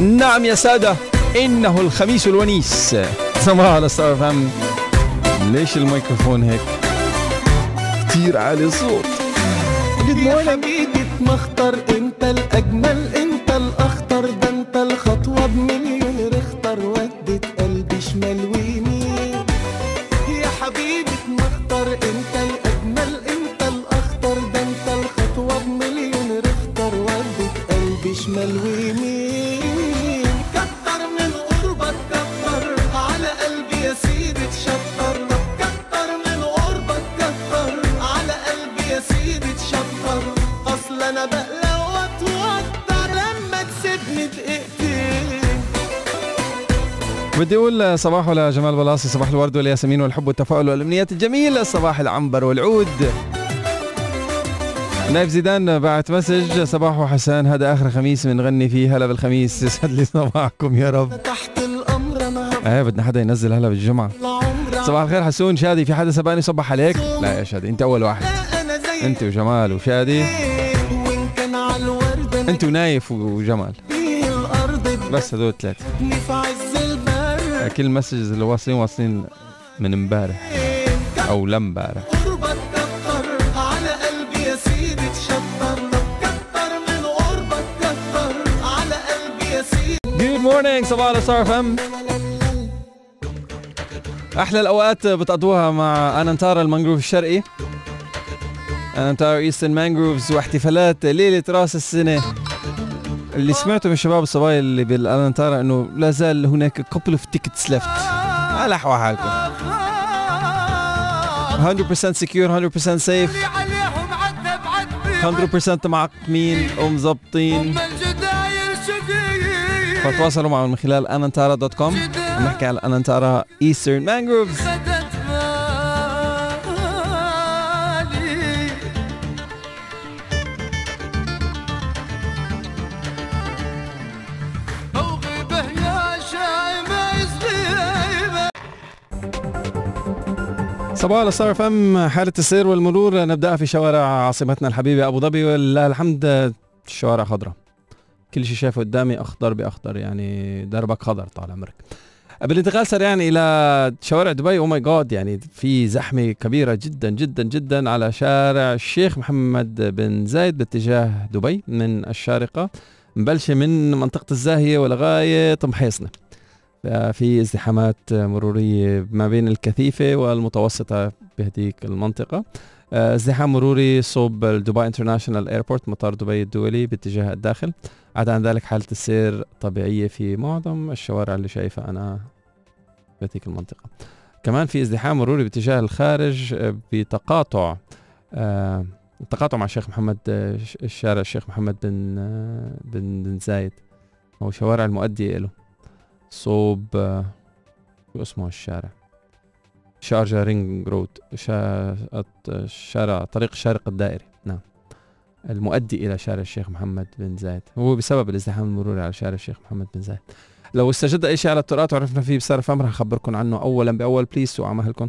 نعم يا سادة إنه الخميس الونيس. صباح على ستار فام ليش الميكروفون هيك؟ كتير عالي الصوت. يا حبيبي مختار انت الأجمل انت بقلق لما تسيبني دقيقتين. بدي أقول صباح لجمال بلاصي صباح الورد والياسمين والحب والتفاؤل والأمنيات الجميله صباح العنبر والعود. نايف زيدان بعت مسج صباح وحسان هذا آخر خميس بنغني فيه هلا بالخميس يسعد لي صباحكم يا رب. تحت الأمر أنا إيه بدنا حدا ينزل هلا بالجمعة. صباح الخير حسون شادي في حدا سبقني صبح عليك؟ لا يا شادي أنت أول واحد. أنت وجمال وشادي. انت ونايف وجمال. بس هدول ثلاثة تبني في عز البرد كل ال messages اللي واصلين واصلين من امبارح أو سيدي good morning صباح ال Star FM أحلى الأوقات بتقضوها مع أنانتارا المانجروف الشرقي. Anantara Eastern Mangroves واحتفالات ليلة راس السنة. اللي سمعته من الشباب الصبايا اللي بالانانتارا إنه لا زال هناك couple of tickets left. على حالكم 100% secure 100% safe. عليهم عذب عذب 100% معقمين ومظبطين فتواصلوا معهم من خلال Anantara dot com. نحكي على Anantara Eastern Mangroves صباح ال Star FM حالة السير والمرور نبدأها في شوارع عاصمتنا الحبيبة أبو ظبي ولله الحمد الشوارع خضراء. كل شيء شايفه قدامي أخضر بأخضر يعني دربك خضر طال عمرك. بالانتقال سريعا إلى شوارع دبي أو ماي جاد يعني في زحمة كبيرة جدا جدا جدا على شارع الشيخ محمد بن زايد باتجاه دبي من الشارقة. مبلشة من منطقة الزاهية ولغاية محيصنة في ازدحامات مرورية ما بين الكثيفة والمتوسطة بهديك المنطقة. آه، ازدحام مروري صوب Dubai International Airport مطار دبي الدولي باتجاه الداخل. عدا عن ذلك حالة السير طبيعية في معظم الشوارع اللي شايفها أنا بهديك المنطقة. كمان في ازدحام مروري باتجاه الخارج آه، بتقاطع آه، التقاطع مع الشيخ محمد الشارع الشيخ محمد بن بن بن زايد أو شوارع المؤدية له صوب آه، شو اسمه الشارع؟ Sharjah Ring Road شا... شارع طريق الشارقة الدائري. نعم. المؤدي إلى شارع الشيخ محمد بن زايد. هو بسبب الازدحام المروري على شارع الشيخ محمد بن زايد. لو استجد أي شيء على الطرقات وعرفنا فيه ب Star FM رح أخبركم عنه أولا بأول. Please سوقوا على مهلكم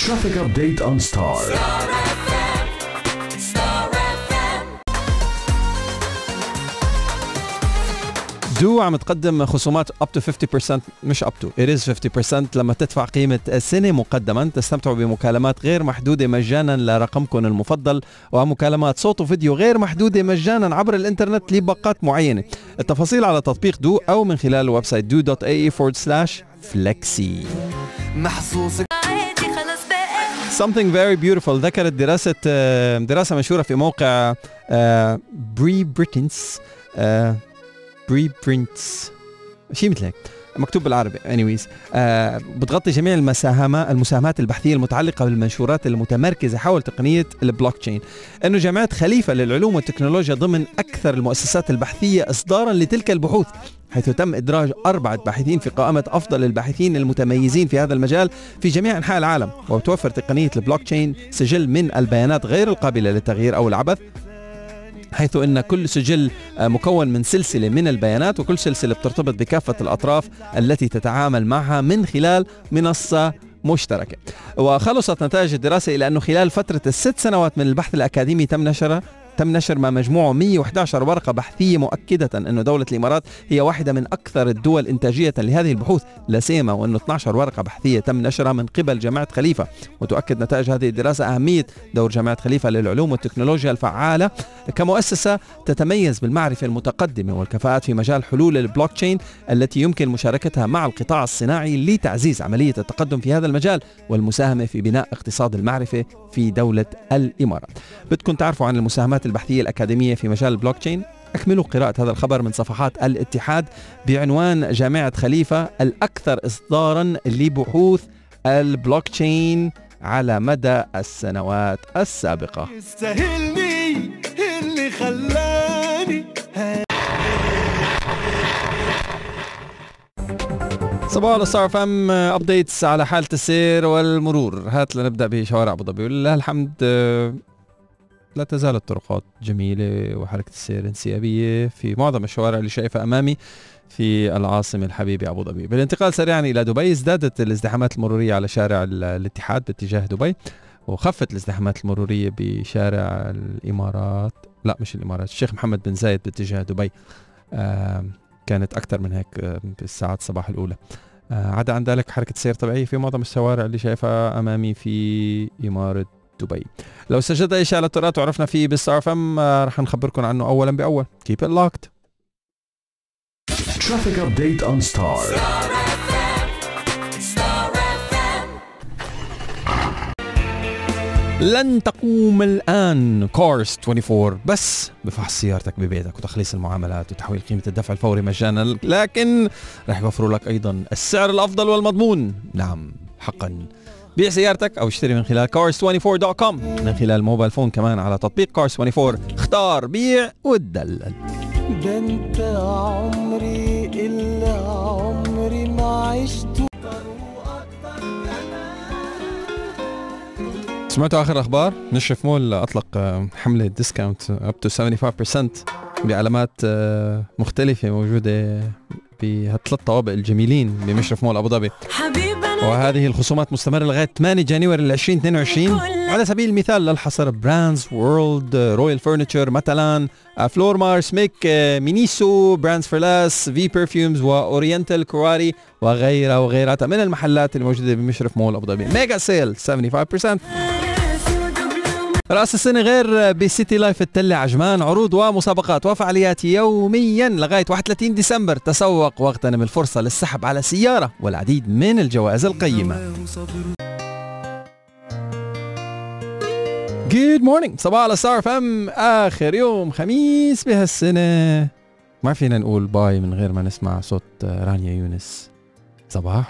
Traffic update on Star. du عم تقدم خصومات up to 50% مش up to. It is 50% لما تدفع قيمة سنة مقدما تستمتعوا بمكالمات غير محدودة مجانا لرقمكم المفضل ومكالمات صوت وفيديو غير محدودة مجانا عبر الإنترنت لباقات معينة. التفاصيل على تطبيق du أو من خلال ال website do.ae forward slash flexi. محظوظ. عادي خلاص بقى Something very beautiful. ذكرت دراسة آه، دراسة منشورة في موقع Preprints Preprints شيء مثل هيك. مكتوب بالعربي. Anyways آه بتغطي جميع المساهمات المساهمات البحثية المتعلقة بالمنشورات المتمركزة حول تقنية البلوك تشين إنه جامعه خليفة للعلوم والتكنولوجيا ضمن أكثر المؤسسات البحثية اصدارا لتلك البحوث حيث تم إدراج أربعة باحثين في قائمة أفضل الباحثين المتميزين في هذا المجال في جميع أنحاء العالم. وتوفر تقنية البلوك تشين سجل من البيانات غير القابلة للتغيير أو العبث. حيث إن كل سجل آه، مكون من سلسلة من البيانات وكل سلسلة بترتبط بكافة الأطراف التي تتعامل معها من خلال منصة مشتركة. وخلصت نتائج الدراسة إلى أنه خلال فترة الست سنوات من البحث الأكاديمي تم نشر تم نشر ما مجموعه 111 ورقة بحثية مؤكدة أن دولة الإمارات هي واحدة من أكثر الدول إنتاجية لهذه البحوث. لا سيما وأنه 12 ورقة بحثية تم نشرها من قبل جامعة خليفة وتؤكد نتائج هذه الدراسة أهمية دور جامعة خليفة للعلوم والتكنولوجيا الفعالة. كمؤسسة تتميز بالمعرفة المتقدمة والكفاءات في مجال حلول البلوك تشين التي يمكن مشاركتها مع القطاع الصناعي لتعزيز عملية التقدم في هذا المجال والمساهمة في بناء اقتصاد المعرفة في دولة الإمارات. بدكم تعرفوا عن المساهمات البحثية الأكاديمية في مجال البلوك تشين أكملوا قراءة هذا الخبر من صفحات الاتحاد بعنوان جامعة خليفة الأكثر إصدارا لبحوث البلوك تشين على مدى السنوات السابقة. يستاهلني اللي خلاني. صباح ال Star FM updates على حالة السير والمرور. هات لنبدأ بشوارع أبو ظبي. ولله الحمد لا تزال الطرقات جميلة وحركة السير انسيابية في معظم الشوارع اللي شايفها أمامي في العاصمة الحبيبة أبو ظبي. بالانتقال سريعا إلى دبي ازدادت الازدحامات المرورية على شارع ال- الاتحاد باتجاه دبي وخفت الازدحامات المرورية بشارع الإمارات. لا مش الإمارات الشيخ محمد بن زايد باتجاه دبي. كانت أكثر من هيك بالساعات الصباح الأولى. آه، عدا عن ذلك حركة سير طبيعية في معظم الشوارع اللي شايفها أمامي في إمارة دبي. لو سجلت أي شيء على الطرقات وعرفنا فيه بالستار فم آه، رح نخبركم عنه أولا بأول. Keep it locked. Traffic update on Star. لن تقوم الآن كورس 24 بس بفحص سيارتك ببيتك وتخليص المعاملات وتحويل قيمة الدفع الفوري مجانا. لكن رح يوفروا لك أيضا السعر الأفضل والمضمون. نعم حقا. بيع سيارتك أو اشتري من خلال cars24.com من خلال mobile phone كمان على تطبيق Cars 24 اختار بيع وتدلل. ده انت عمري اللي عمري ما عشته سمعتوا آخر أخبار؟ مشرف مول أطلق آه، حملة discount up to 75% بعلامات آه، مختلفة موجودة بهالثلاث طوابق الجميلين بمشرف مول أبو ظبي. حبيبنا وهذه الخصومات مستمرة لغاية 8 January 2022 على سبيل المثال للحصر براندز وورلد رويال فرنتشر مثلا فلور مارس ميك مينيسو براندز فيرلاس في برفيومز واورينتال كواري وغيرها وغيرها. من المحلات الموجودة بمشرف مول أبو ظبي؟ ميجا سيل 75% رأس السنة غير بسيتي لايف التلة عجمان عروض ومسابقات وفعاليات يوميا لغاية 31 ديسمبر. تسوق واغتنم الفرصة للسحب على سيارة والعديد من الجوائز القيمة. Good morning صباح على Star FM آخر يوم خميس بهالسنة. ما فينا نقول bye من غير ما نسمع صوت رانيا يونس. صباح.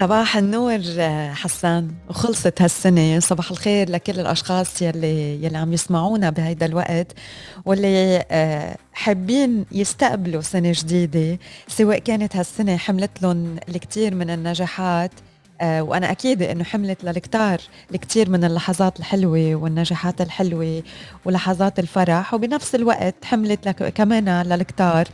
صباح النور آه، حسان. وخلصت هالسنة. صباح الخير لكل الأشخاص يلي, يلي عم يسمعونا بهيدا الوقت واللي آه، حابين يستقبلوا سنة جديدة. سواء كانت هالسنة حملت لهم الكثير من النجاحات آه، وأنا أكيد إنه حملت للكتار الكثير من اللحظات الحلوة والنجاحات الحلوة ولحظات الفرح. وبنفس الوقت حملت لك كمان للكتار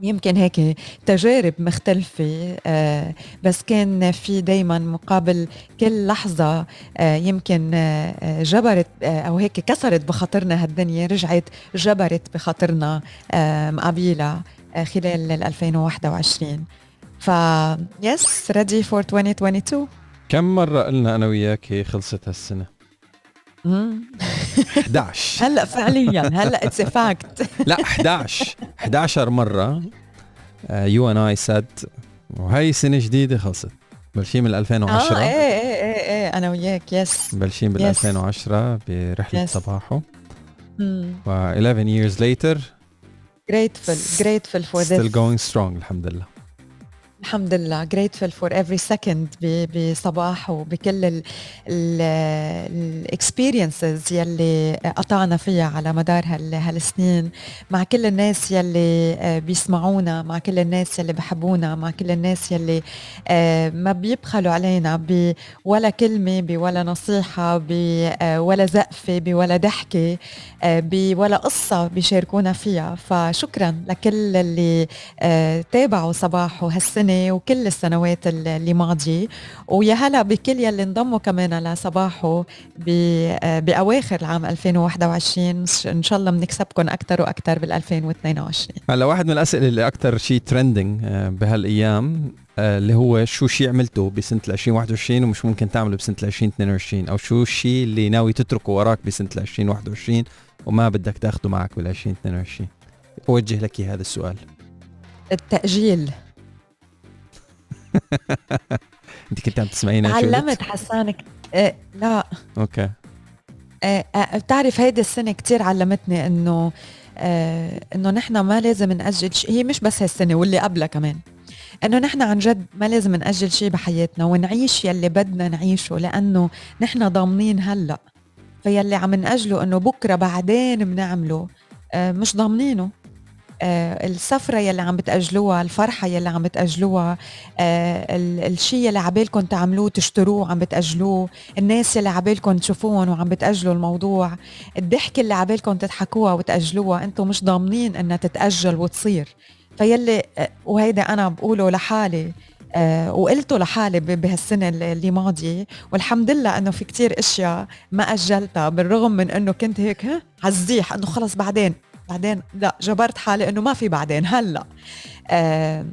يمكن هيك تجارب مختلفة آه، بس كان في دايما مقابل كل لحظة آه، يمكن آه، جبرت أو هيك كسرت بخاطرنا هالدنيا رجعت جبرت بخاطرنا مقابيلها آه، خلال ال 2021 ف yes ready for 2022 كم مرة قلنا أنا وياك خلصت هالسنة. 11 هلا فعليا هلا it's fact لا 11 11 مرة you and I said وهي سنة جديدة خلصت. بلشين من آه 2010 إيه إيه إيه إيه أنا وياك yes بلشين بال Yes. 2010 برحلة Yes. صباحه. و 11 years later grateful grateful for this. still going strong الحمد لله. الحمد لله. grateful for every second بصباح وبكل الاكسبيرينسز يلي قطعنا فيها على مدار هال- هالسنين. مع كل الناس يلي آه، بيسمعونا مع كل الناس يلي بحبونا مع كل الناس يلي آه، ما بيبخلوا علينا بولا كلمة بولا نصيحة بولا زقفة بولا ضحكة آه، بولا قصة بيشاركونا فيها. فشكرا لكل اللي آه، تابعوا صباح وهالسنة السنة وكل السنوات ال- اللي ماضية. ويا هلا بكل يلي انضموا كمان لصباحه بأواخر العام 2021 إن شاء الله بنكسبكم أكثر وأكثر بال 2022 هلا واحد من الأسئلة اللي أكثر شيء ترندنج بهالأيام آه، اللي هو شو شيء عملته بسنة 2021 ومش ممكن تعمله بسنة 2022 أو شو الشيء اللي ناوي تتركه وراك بسنة 2021 وما بدك تاخده معك بال 2022 بوجه لك هذا السؤال. التأجيل. انت كنت عم قلت؟ تعلمت حسان آه، لا. أوكي. آه، آه، بتعرف هيدي السنة كتير علمتني إنه آه، إنه نحن ما لازم نأجل شيء هي مش بس هالسنة واللي قبلها كمان. إنه نحن عن جد ما لازم نأجل شيء بحياتنا ونعيش يلي بدنا نعيشه لأنه نحن ضامنين هلأ. فيلي عم نأجله إنه بكرة بعدين بنعمله آه، مش ضامنينه. السفرة يلي عم بتأجلوها الفرحة يلي عم بتأجلوها آه، ال- الشيء يلي عبالكم تعملوه تشتروه عم بتأجلوه الناس اللي عبالكم تشوفوهم وعم بتأجلوا الموضوع الضحكة اللي عبالكم تضحكوها وتأجلوها أنتم مش ضامنين إنها تتأجل وتصير. فيلي آه، وهيدا أنا بقوله لحالي آه وقلته لحالي بهالسنة اللي ماضية والحمد لله إنه في كتير إشياء ما أجلتها بالرغم من إنه كنت هيك ها عالزيح إنه خلص بعدين. بعدين لا جبرت حالي إنه ما في بعدين هلأ. آه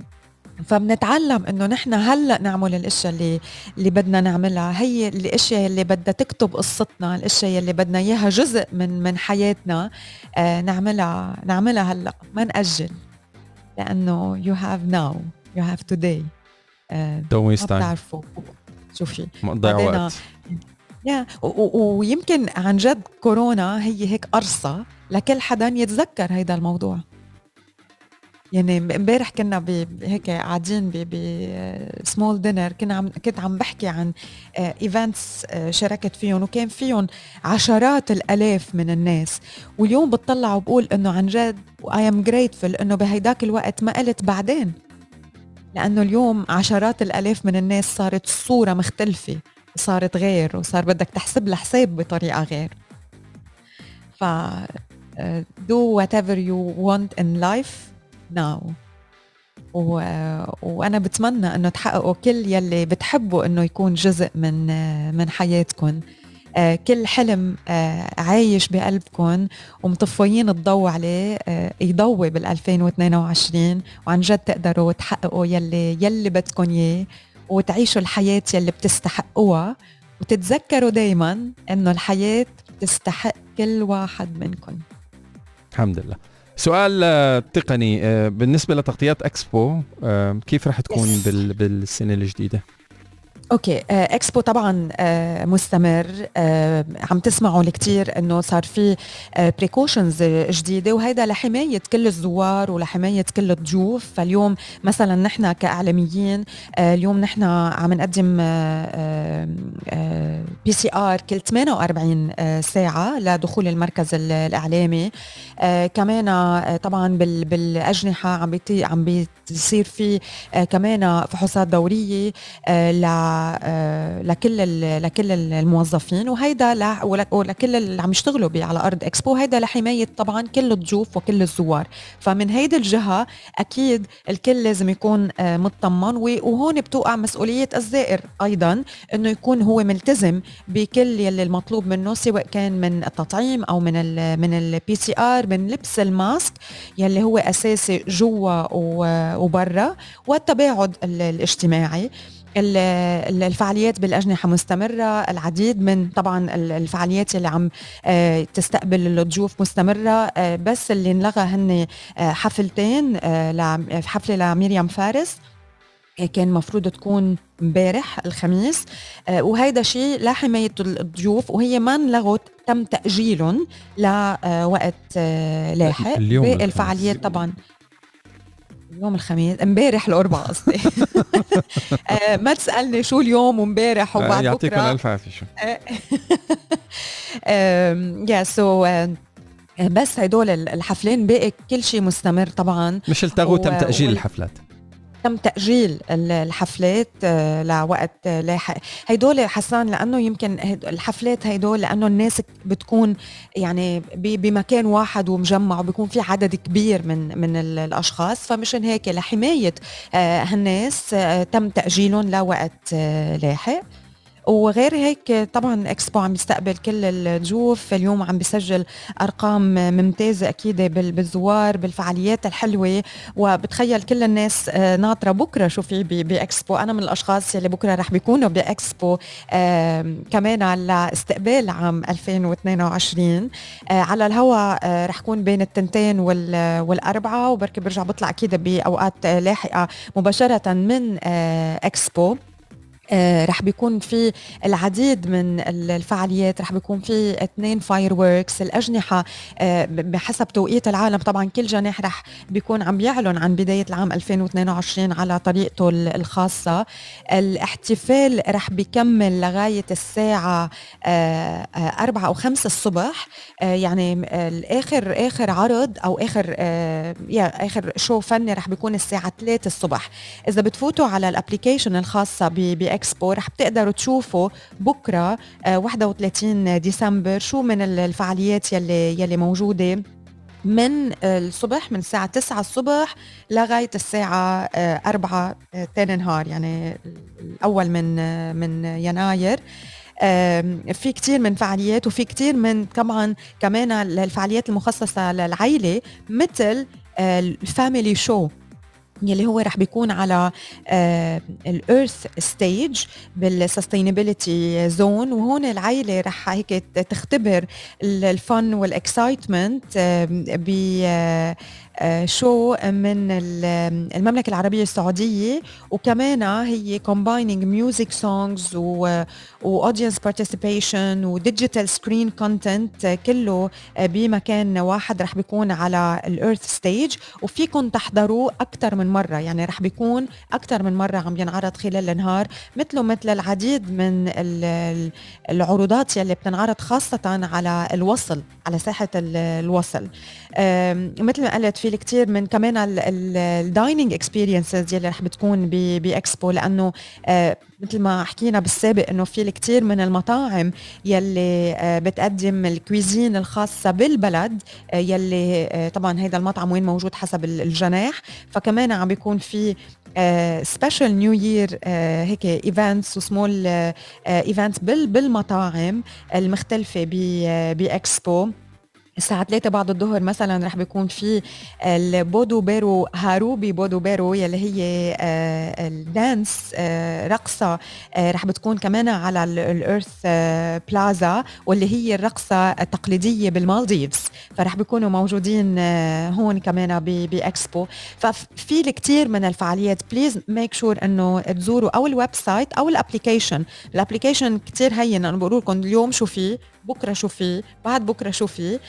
فبنتعلم إنه نحن هلأ نعمل الأشياء اللي اللي بدنا نعملها. هي الأشياء اللي بدها تكتب قصتنا الأشياء اللي بدنا إياها جزء من من حياتنا آه نعملها نعملها هلأ. ما نأجل لأنه now you have today. آه don't ما waste time. بتعرفوا. شوفي. ما تضيع وقت. و- ويمكن عن جد كورونا هي هيك قرصة لكل حدا يتذكر هيدا الموضوع. يعني امبارح كنا هيك قاعدين ب small dinner كنا عم كنت عم بحكي عن events شاركت فيهم وكان فيهم عشرات الألاف من الناس. واليوم بتطلع وبقول إنه عن جد اي ام جريتفul إنه بهيداك الوقت ما قلت بعدين. لأنه اليوم عشرات الألاف من الناس صارت الصورة مختلفة. صارت غير وصار بدك تحسب لها حساب بطريقة غير. ف uh, do whatever you want in life now. و... وأنا بتمنى إنه تحققوا كل يلي بتحبوا إنه يكون جزء من من حياتكم آه، كل حلم آه، عايش بقلبكم ومطفيين الضوء عليه آه، يضوي بال 2022 وعن جد تقدروا تحققوا يلي يلي بدكم إياه. وتعيشوا الحياة يلي بتستحقوها. وتتذكروا دايما إنه الحياة بتستحق كل واحد منكم. الحمد لله. سؤال آه، تقني آه، بالنسبة لتغطيات إكسبو آه، كيف رح تكون Yes. بال بالسنة الجديدة؟ أوكي آه، إكسبو طبعا آه، مستمر آه، عم تسمعوا الكثير إنه صار في precautions جديدة وهيدا لحماية كل الزوار ولحماية كل الضيوف. فاليوم مثلا نحن كإعلاميين اليوم نحن عم نقدم PCR كل 48 آه، ساعة لدخول المركز ال- الإعلامي. كمان طبعا بال- بالأجنحة عم عم بيصير في كمان فحوصات دورية ل لكل لكل ال- الموظفين وهيدا ولكل اللي عم يشتغلوا على أرض إكسبو هيدا لحماية طبعا كل الضيوف وكل الزوار. فمن هيدي الجهة أكيد الكل لازم يكون آه، مطمن وهون بتوقع مسؤولية الزائر أيضا إنه يكون هو ملتزم بكل يلي المطلوب منه سواء كان من التطعيم أو من ال من ال PCR من لبس ال mask يلي هو أساسي جوا وبرا والتباعد ال- الاجتماعي. ال- ال- الفعاليات بالأجنحة مستمرة. العديد من طبعا ال- الفعاليات اللي عم آه، تستقبل الضيوف مستمرة. آه، بس اللي انلغى هن آه، حفلتين حفلة لمريم فارس كان مفروض تكون امبارح الخميس. وهيدا شيء لحماية الضيوف وهي ما انلغت تم تأجيلهم لوقت لاحق. اليوم باقي. الفعاليات طبعا اليوم الخميس امبارح الأربعاء قصدي. آه، ما تسألني شو اليوم وامبارح آه، وبعد يعطيكم الف عافية شو؟ يا سو بس هدول الحفلين باقي كل شيء مستمر طبعا. مش التغوا تم تأجيل الحفلات؟ تم تأجيل ال- الحفلات آه، لوقت آه، لاحق هيدول حسان لأنه يمكن الحفلات هيدول لأنه الناس بتكون يعني بمكان واحد ومجمع وبيكون في عدد كبير من من ال- الأشخاص فمشان هيك لحماية آه، هالناس تم تأجيلهم لوقت لاحق. وغير هيك طبعا إكسبو عم يستقبل كل الضيوف اليوم عم بيسجل أرقام ممتازة أكيد بال- بالزوار بالفعاليات الحلوة. وبتخيل كل الناس آه، ناطرة بكرة شو في بإكسبو. أنا من الأشخاص اللي بكرة رح بيكونوا بإكسبو كمان لاستقبال عام 2022 آه، على الهواء آه، رح كون بين التنتين وال- والأربعة. وبركي برجع بطلع أكيد بأوقات لاحقة مباشرة من إكسبو. رح بيكون في العديد من ال- الفعاليات رح بيكون في اثنين fireworks الأجنحة آه، بحسب توقيت العالم. طبعا كل جناح رح بيكون عم بيعلن عن بداية العام 2022 على طريقته ال- الخاصة. الاحتفال رح بيكمل لغاية الساعة آه، آه، أربعة أو خمسة الصبح. آه، يعني الآخر آخر عرض أو آخر آه، آخر show فني رح بيكون الساعة 3 الصبح. إذا بتفوتوا على ال application الخاصة ب- باكسبو رح بتقدروا تشوفوا بكرة آه، 31 ديسمبر شو من ال- الفعاليات يلي يلي موجودة. من الصبح من الساعة 9 الصبح لغاية الساعة آه، 4 آه، تاني نهار يعني الأول من آه، من يناير. في كتير من فعاليات وفي كتير من طبعا كمان الفعاليات المخصصة للعيلة مثل ال family show. يلي هو رح بيكون على ال Earth Stage بال Sustainability Zone وهون العائله رح هيك تختبر ال- الفن وال excitement ب آه، آه، شو من ال- المملكة العربية السعودية. وكمان هي combining music songs و و audience participation و digital screen content آه، كله آه، بمكان واحد رح بيكون على الارث ستيج وفيكم تحضروه أكثر من مرة. يعني رح بيكون أكثر من مرة عم ينعرض خلال النهار مثله مثل العديد من ال- ال- العروضات يلي بتنعرض خاصة على الوصل على ساحة ال- الوصل. مثل ما قلت في الكثير من كمان ال dining experiences يلي رح بتكون ب- بإكسبو لأنه آه، مثل ما حكينا بالسابق إنه في الكثير من المطاعم يلي آه، بتقدم ال cuisine الخاصة بالبلد آه، يلي آه، طبعا هيدا المطعم وين موجود حسب ال- الجناح. فكمان عم بيكون في special New Year هيك events و small events بالمطاعم المختلفة باكسبو الساعة 3 بعد الظهر مثلا رح بيكون في البودو بيرو هاروبي بودو بيرو يلي هي آه، ال dance آه، رقصة آه، رح بتكون كمان على ال Earth Plaza واللي هي الرقصة التقليدية بالمالديفز. فرح بيكونوا موجودين هون كمان بإكسبو. ففي الكثير من الفعاليات. please make sure إنه تزوروا أو ال website أو ال application ال application كثير هين أنا بقول لكم اليوم شو في بكرة شو في بعد بكرة شو في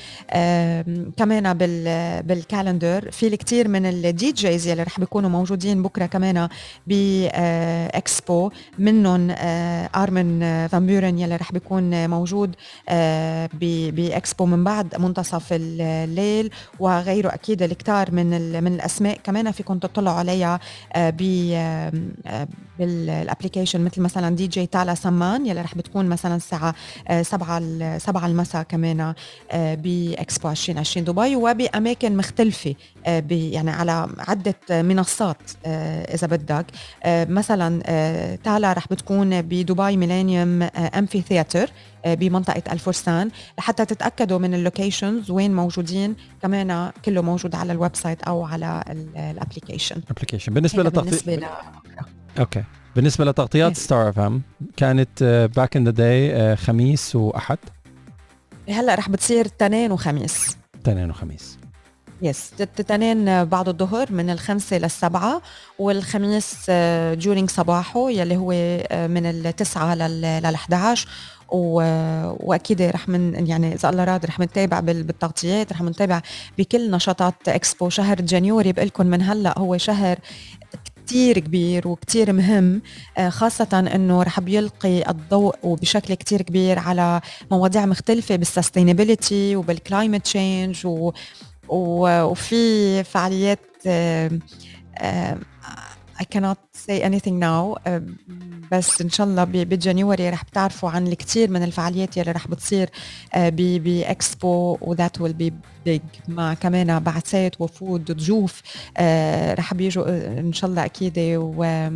كمان بال بال calendar. في الكثير من ال DJs يلي رح بيكونوا موجودين بكرة كمان باكسبو منهم آه، Armin آه، فان يلي رح بيكون موجود آه، ب- باكسبو من بعد منتصف الليل. وغيره أكيد الكتار من من الأسماء كمان فيكم تطلعوا عليها ب بال application مثل مثلا دي جي تالا سمان يلي رح بتكون مثلا الساعة 7 7 المساء كمان آه، باكسبو 2020 دبي وبأماكن مختلفة آه، ب- يعني على عدة منصات آه، إذا بدك. مثلا تالا رح بتكون بدبي Millennium Amphitheatre بمنطقة الفرسان. لحتى تتأكدوا من ال locations وين موجودين كمان كله موجود على ال website أو على الابلكيشن ابلكيشن بالنسبة لتغطيه بالنسبة ل... أوكي. بالنسبة لتغطيات. ستار اف ام كانت back in the day خميس وأحد. هلا رح بتصير تنين وخميس. اثنين وخميس. yes تنين بعد الظهر من الخمسة للسبعة والخميس during صباحه يلي هو آه، من التسعة لل لل 11 و... وأكيد رح من يعني إذا الله راد رح نتابع بال... بالتغطيات رح نتابع بكل نشاطات اكسبو شهر January بقول لكم من هلأ هو شهر كتير كبير وكتير مهم آه، خاصة إنه رح بيلقي الضوء وبشكل كتير كبير على مواضيع مختلفة بال sustainability وبال climate change. وفي فعاليات آه، آه، I cannot say anything now uh, بس إن شاء الله ب January رح بتعرفوا عن الكثير من الفعاليات يلي رح بتصير uh, باكسبو و that will be big مع كمان بعثات وفود ضيوف uh, رح بيجوا uh, إن شاء الله أكيد و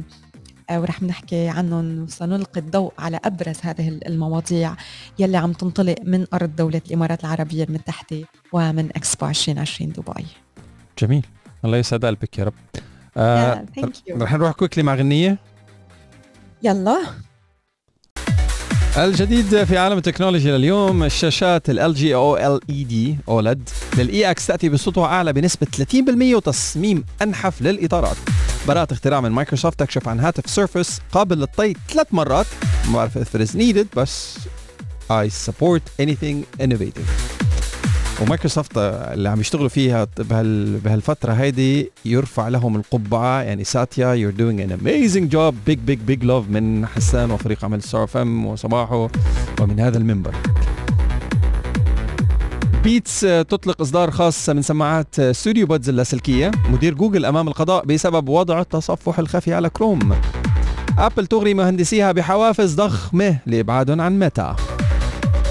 آه، ورح نحكي عنهم وسنلقي الضوء على أبرز هذه المواضيع يلي عم تنطلق من أرض دولة الإمارات العربية المتحدة ومن اكسبو 2020 دبي. جميل. الله يسعد قلبك يا رب. آه you. رح نروح quickly مع غنية يلا الجديد في عالم التكنولوجيا لليوم الشاشات ال LG OLED OLED EX تأتي بسطوع أعلى بنسبة 30% وتصميم أنحف للإطارات. براءة اختراع من مايكروسوفت تكشف عن هاتف Surface قابل للطي ثلاث مرات ما بعرف if it is needed بس I support anything innovative. ومايكروسوفت اللي عم يشتغلوا فيها بهال بهالفترة هيدي يرفع لهم القبعة. يعني ساتيا you're doing an amazing job. Big big big love من حسان وفريق عمل ستار اف ام وصباحه ومن هذا المنبر. Beats تطلق إصدار خاص من سماعات Studio Buds اللاسلكية. مدير جوجل أمام القضاء بسبب وضع التصفح الخفي على كروم ابل تغري مهندسيها بحوافز ضخمة لابعادهم عن ميتا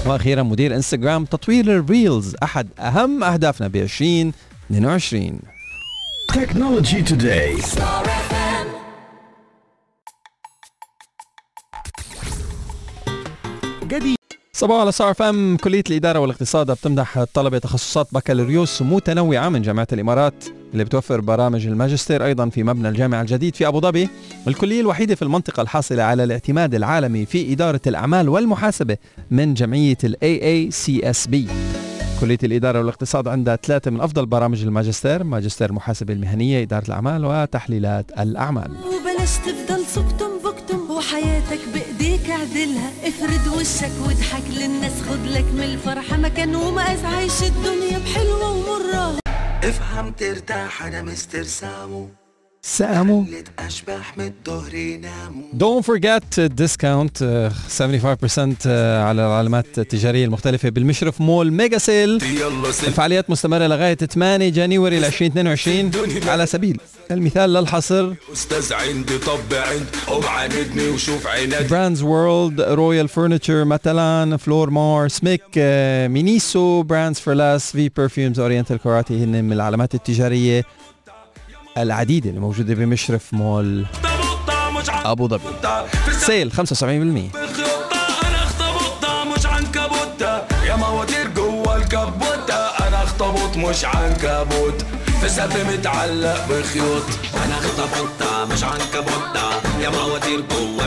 وأخيرا مدير إنستغرام تطوير ال Reels أحد أهم أهدافنا ب 2022 Technology Today. صباحو على ستار أف أم كلية الإدارة والاقتصاد بتمدح طلبة تخصصات بكالوريوس متنوعة من جامعة الإمارات اللي بتوفر برامج الماجستير أيضا في مبنى الجامعة الجديد في أبو ظبي الكلية الوحيدة في المنطقة الحاصلة على الاعتماد العالمي في إدارة الأعمال والمحاسبة من جمعية ال AACSB كلية الإدارة والاقتصاد عندها ثلاثة من أفضل برامج الماجستير ماجستير محاسبة المهنية إدارة الأعمال وتحليلات الأعمال. وبلاش تفضل سكتم وحياتك بإيديك أعدلها. افرد وشك واضحك للناس خد لك من الفرحة مكان ومقاس عيش الدنيا بحلوة ومرة. افهم ترتاح أنا مستر سامو يناموا. Don't forget discount uh, 75% uh, على العلامات التجارية المختلفة بالمشرف مول ميجا سيل. الفعاليات مستمرة لغاية 8 جانيوري 2022 على سبيل المثال للحصر. أستاذ عندي طب عند وبعاندني وشوف عينك براندز وورلد رويال فرنتشر ماتلان فلور مار سميك مينيسو براندز فور لاس في برفيومز اورينتال كاراتي هن من العلامات التجارية العديدة اللي موجودة بمشرف مول أبو ظبي. سيل 75% بخيوطة أنا اخطبوطة مش عنكبوتة. يا مواتير جوا الكبوتة أنا اخطبوط مش عنكبوت في سقف متعلق بخيوط أنا اخطبوطة مش عنكبوتة يا مواتير جوا